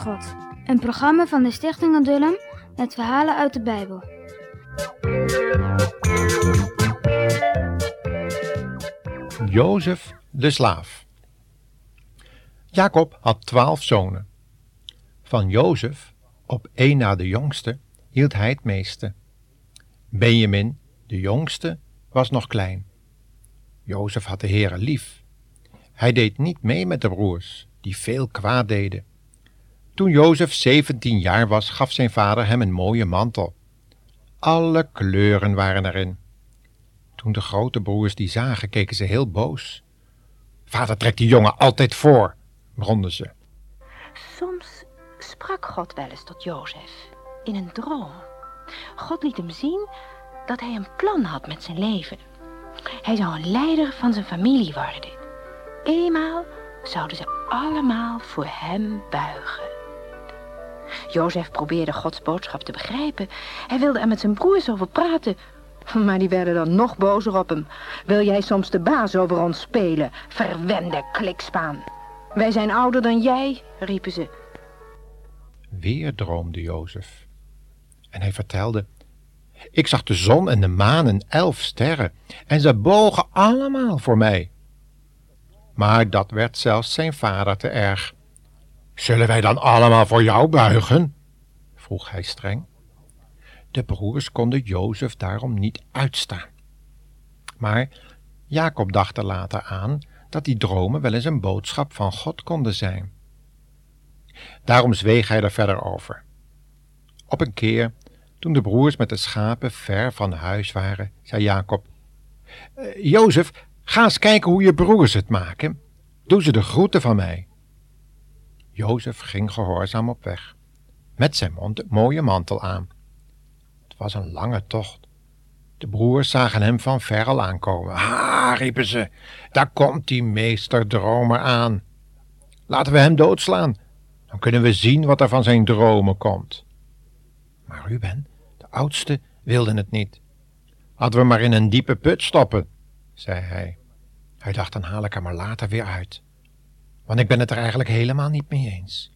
God. Een programma van de Stichting Adullam met verhalen uit de Bijbel. Jozef de slaaf. Jacob had twaalf zonen. Van Jozef, op één na de jongste, hield hij het meeste. Benjamin, de jongste, was nog klein. Jozef had de Heere lief. Hij deed niet mee met de broers, die veel kwaad deden. Toen Jozef zeventien jaar was, gaf zijn vader hem een mooie mantel. Alle kleuren waren erin. Toen de grote broers die zagen, keken ze heel boos. Vader trekt die jongen altijd voor, bronden ze. Soms sprak God wel eens tot Jozef in een droom. God liet hem zien dat hij een plan had met zijn leven. Hij zou een leider van zijn familie worden. Eenmaal zouden ze allemaal voor hem buigen. Jozef probeerde Gods boodschap te begrijpen. Hij wilde er met zijn broers over praten, maar die werden dan nog bozer op hem. Wil jij soms de baas over ons spelen, verwende klikspaan? Wij zijn ouder dan jij, riepen ze. Weer droomde Jozef. En hij vertelde, ik zag de zon en de maan en elf sterren, en ze bogen allemaal voor mij. Maar dat werd zelfs zijn vader te erg. Zullen wij dan allemaal voor jou buigen? vroeg hij streng. De broers konden Jozef daarom niet uitstaan. Maar Jacob dacht er later aan dat die dromen wel eens een boodschap van God konden zijn. Daarom zweeg hij er verder over. Op een keer, toen de broers met de schapen ver van huis waren, zei Jacob: uh, Jozef, ga eens kijken hoe je broers het maken. Doe ze de groeten van mij. Jozef ging gehoorzaam op weg, met zijn mooie mantel aan. Het was een lange tocht. De broers zagen hem van ver al aankomen. Ha, riepen ze, daar komt die meester dromer aan. Laten we hem doodslaan, dan kunnen we zien wat er van zijn dromen komt. Maar Ruben, de oudste, wilde het niet. Hadden we maar in een diepe put stoppen, zei hij. Hij dacht, dan haal ik hem maar later weer uit want ik ben het er eigenlijk helemaal niet mee eens.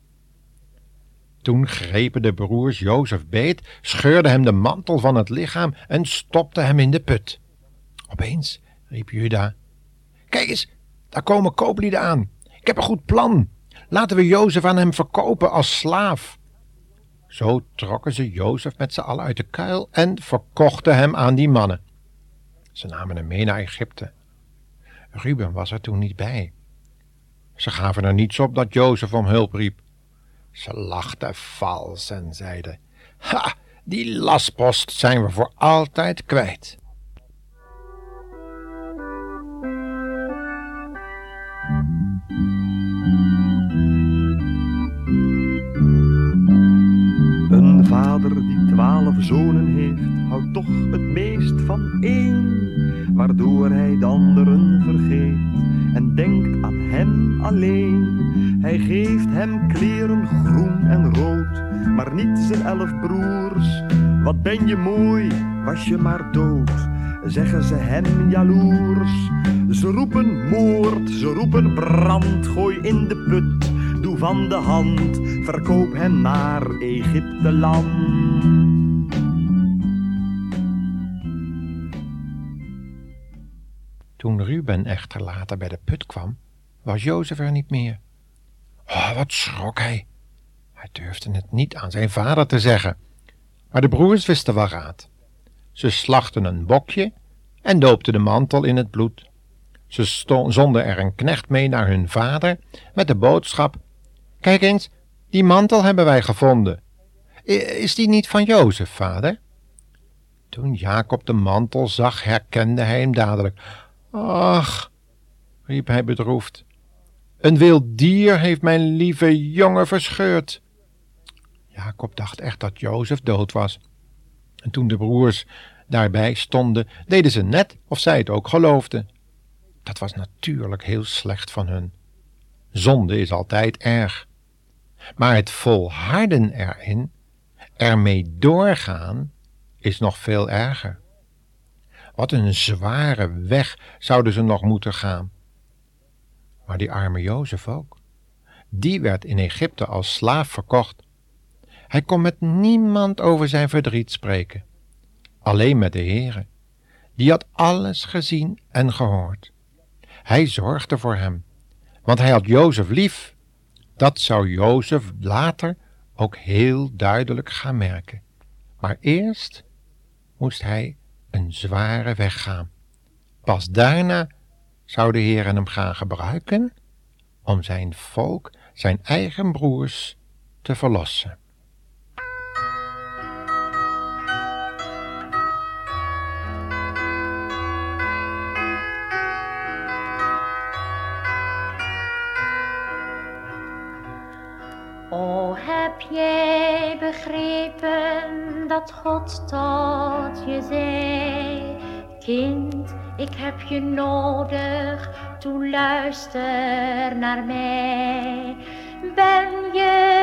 Toen grepen de broers Jozef beet, scheurden hem de mantel van het lichaam en stopten hem in de put. Opeens riep Juda: Kijk eens, daar komen kooplieden aan. Ik heb een goed plan. Laten we Jozef aan hem verkopen als slaaf. Zo trokken ze Jozef met z'n allen uit de kuil en verkochten hem aan die mannen. Ze namen hem mee naar Egypte. Ruben was er toen niet bij. Ze gaven er niets op dat Jozef om hulp riep. Ze lachten vals en zeiden: Ha, die lastpost zijn we voor altijd kwijt. Een vader die twaalf zonen heeft, houdt toch het meest van één, waardoor hij de anderen vergeet en denkt aan hem alleen. Hij geeft hem kleren groen en rood, maar niet zijn elf broers. Wat ben je mooi, was je maar dood, zeggen ze hem jaloers. Ze roepen moord, ze roepen brand, gooi in de put, doe van de hand, verkoop hem naar Egypte land. Toen Ruben echter later bij de put kwam, was Jozef er niet meer. Oh, wat schrok hij. Hij durfde het niet aan zijn vader te zeggen. Maar de broers wisten wel raad. Ze slachten een bokje en doopten de mantel in het bloed. Ze zonden er een knecht mee naar hun vader met de boodschap: Kijk eens, die mantel hebben wij gevonden. Is die niet van Jozef, vader? Toen Jacob de mantel zag, herkende hij hem dadelijk. Ach, riep hij bedroefd, een wild dier heeft mijn lieve jongen verscheurd. Jacob dacht echt dat Jozef dood was. En toen de broers daarbij stonden, deden ze net of zij het ook geloofden. Dat was natuurlijk heel slecht van hun. Zonde is altijd erg. Maar het volharden erin, ermee doorgaan, is nog veel erger. Wat een zware weg zouden ze nog moeten gaan. Maar die arme Jozef ook. Die werd in Egypte als slaaf verkocht. Hij kon met niemand over zijn verdriet spreken, alleen met de Heere. Die had alles gezien en gehoord. Hij zorgde voor hem, want hij had Jozef lief. Dat zou Jozef later ook heel duidelijk gaan merken. Maar eerst moest hij een zware weg gaan. Pas daarna zou de Heer hem gaan gebruiken om zijn volk, zijn eigen broers, te verlossen. O, heb jij begrepen dat God tot je zei? Kind, ik heb je nodig, toe luister naar mij. Ben je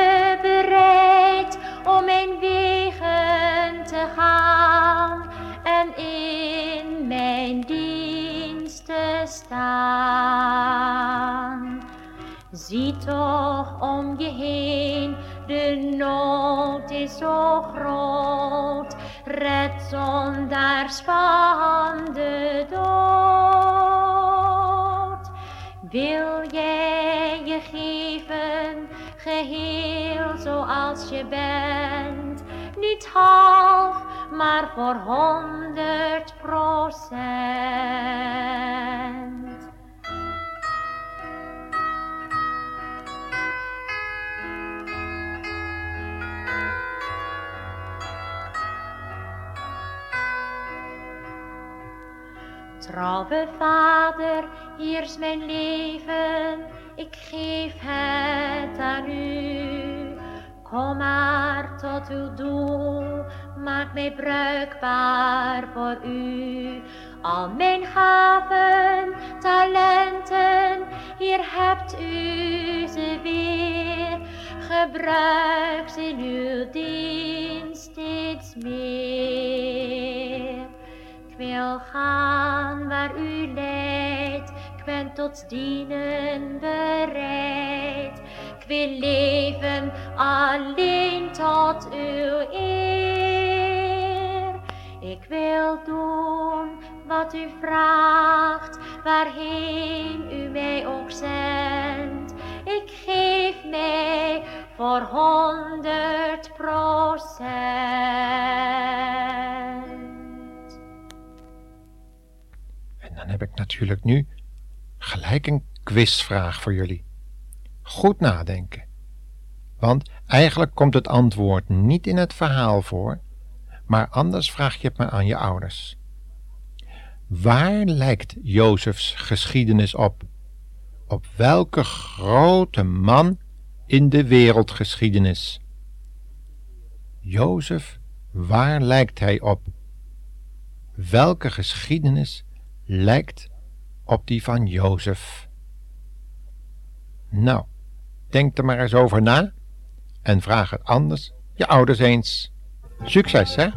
Zie toch om je heen, de nood is zo groot. Red zondaars van de dood. Wil jij je geven, geheel zoals je bent? Niet half, maar voor honderd procent. Trouwe vader, hier is mijn leven, ik geef het aan u. Kom maar tot uw doel, maak mij bruikbaar voor u. Al mijn gaven, talenten, hier hebt u ze weer. Gebruik ze in uw dienst steeds meer. Ik wil gaan waar u leidt, ik ben tot dienen bereid. Ik wil leven alleen tot uw eer. Ik wil doen wat u vraagt, waarheen u mij ook zendt. Ik geef mij voor honderd procent. Ik natuurlijk nu gelijk een quizvraag voor jullie. Goed nadenken. Want eigenlijk komt het antwoord niet in het verhaal voor, maar anders vraag je het maar aan je ouders. Waar lijkt Jozefs geschiedenis op? Op welke grote man in de wereldgeschiedenis? Jozef, waar lijkt hij op? Welke geschiedenis lijkt op die van Jozef? Nou, denk er maar eens over na en vraag het anders je ouders eens. Succes, hè?